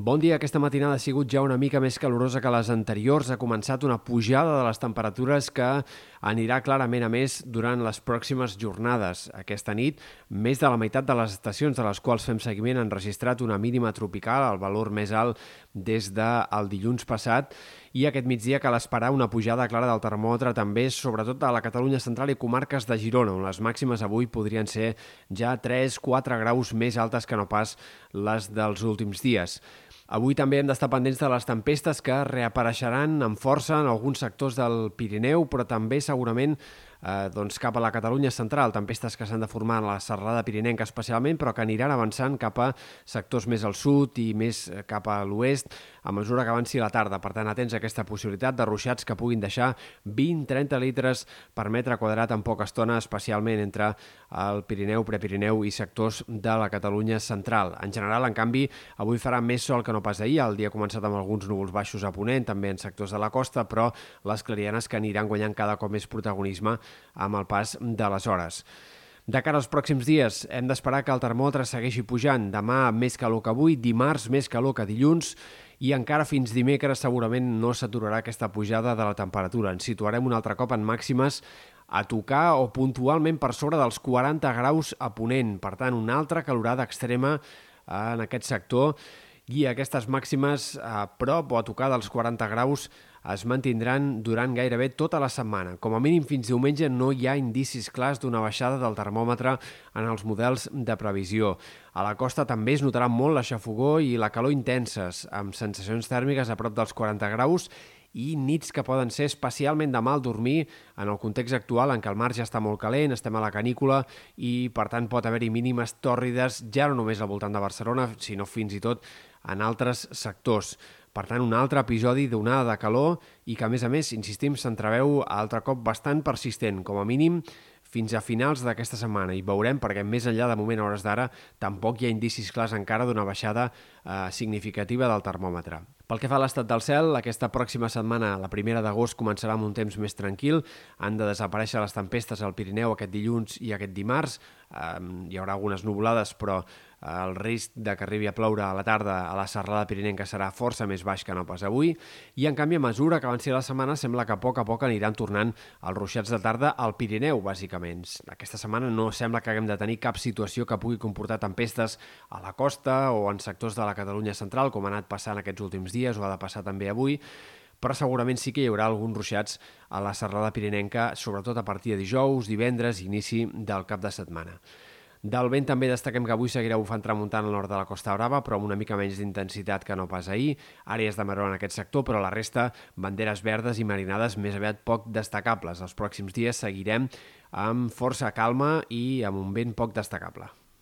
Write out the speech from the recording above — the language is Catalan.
Bon dia. Aquesta matinada ha sigut ja una mica més calorosa que les anteriors. Ha començat una pujada de les temperatures que anirà clarament a més durant les pròximes jornades. Aquesta nit, més de la meitat de les estacions de les quals fem seguiment han registrat una mínima tropical, el valor més alt des del dilluns passat, i aquest migdia cal esperar una pujada clara del termòmetre també, sobretot a la Catalunya central i comarques de Girona, on les màximes avui podrien ser ja 3-4 graus més altes que no pas les dels últims dies. Avui també hem d'estar pendents de les tempestes que reapareixeran amb força en alguns sectors del Pirineu, però també segurament eh, doncs cap a la Catalunya central, tempestes que s'han de formar a la serrada pirinenca especialment, però que aniran avançant cap a sectors més al sud i més eh, cap a l'oest a mesura que avanci la tarda. Per tant, atents a aquesta possibilitat de ruixats que puguin deixar 20-30 litres per metre quadrat en poca estona, especialment entre el Pirineu, Prepirineu i sectors de la Catalunya central. En general, en canvi, avui farà més sol que no pas ahir. El dia ha començat amb alguns núvols baixos a Ponent, també en sectors de la costa, però les clarianes que aniran guanyant cada cop més protagonisme amb el pas de les hores. De cara als pròxims dies, hem d'esperar que el termòmetre segueixi pujant. Demà més calor que avui, dimarts més calor que dilluns i encara fins dimecres segurament no s'aturarà aquesta pujada de la temperatura. Ens situarem un altre cop en màximes a tocar o puntualment per sobre dels 40 graus a Ponent. Per tant, una altra calorada extrema en aquest sector i aquestes màximes a prop o a tocar dels 40 graus es mantindran durant gairebé tota la setmana. Com a mínim fins diumenge no hi ha indicis clars d'una baixada del termòmetre en els models de previsió. A la costa també es notarà molt la xafogó i la calor intenses, amb sensacions tèrmiques a prop dels 40 graus i nits que poden ser especialment de mal dormir en el context actual en què el mar ja està molt calent, estem a la canícula i per tant pot haver-hi mínimes tòrrides ja no només al voltant de Barcelona, sinó fins i tot en altres sectors. Per tant, un altre episodi d'onada de calor i que, a més a més, insistim, s'entreveu altre cop bastant persistent, com a mínim fins a finals d'aquesta setmana i veurem perquè més enllà de moment a hores d'ara tampoc hi ha indicis clars encara d'una baixada eh, significativa del termòmetre. Pel que fa a l'estat del cel, aquesta pròxima setmana, la primera d'agost, començarà amb un temps més tranquil. Han de desaparèixer les tempestes al Pirineu aquest dilluns i aquest dimarts. Eh, hi haurà algunes nuvolades, però el risc de que arribi a ploure a la tarda a la serrada pirinenca serà força més baix que no pas avui i en canvi a mesura que avanci la setmana sembla que a poc a poc aniran tornant els ruixats de tarda al Pirineu, bàsicament. Aquesta setmana no sembla que haguem de tenir cap situació que pugui comportar tempestes a la costa o en sectors de la Catalunya central, com ha anat passant aquests últims dies o ha de passar també avui, però segurament sí que hi haurà alguns ruixats a la serrada pirinenca, sobretot a partir de dijous, divendres, inici del cap de setmana. Del vent també destaquem que avui seguirà bufant tramuntant al nord de la Costa Brava, però amb una mica menys d'intensitat que no pas ahir. Àrees de maró en aquest sector, però la resta, banderes verdes i marinades més aviat poc destacables. Els pròxims dies seguirem amb força calma i amb un vent poc destacable.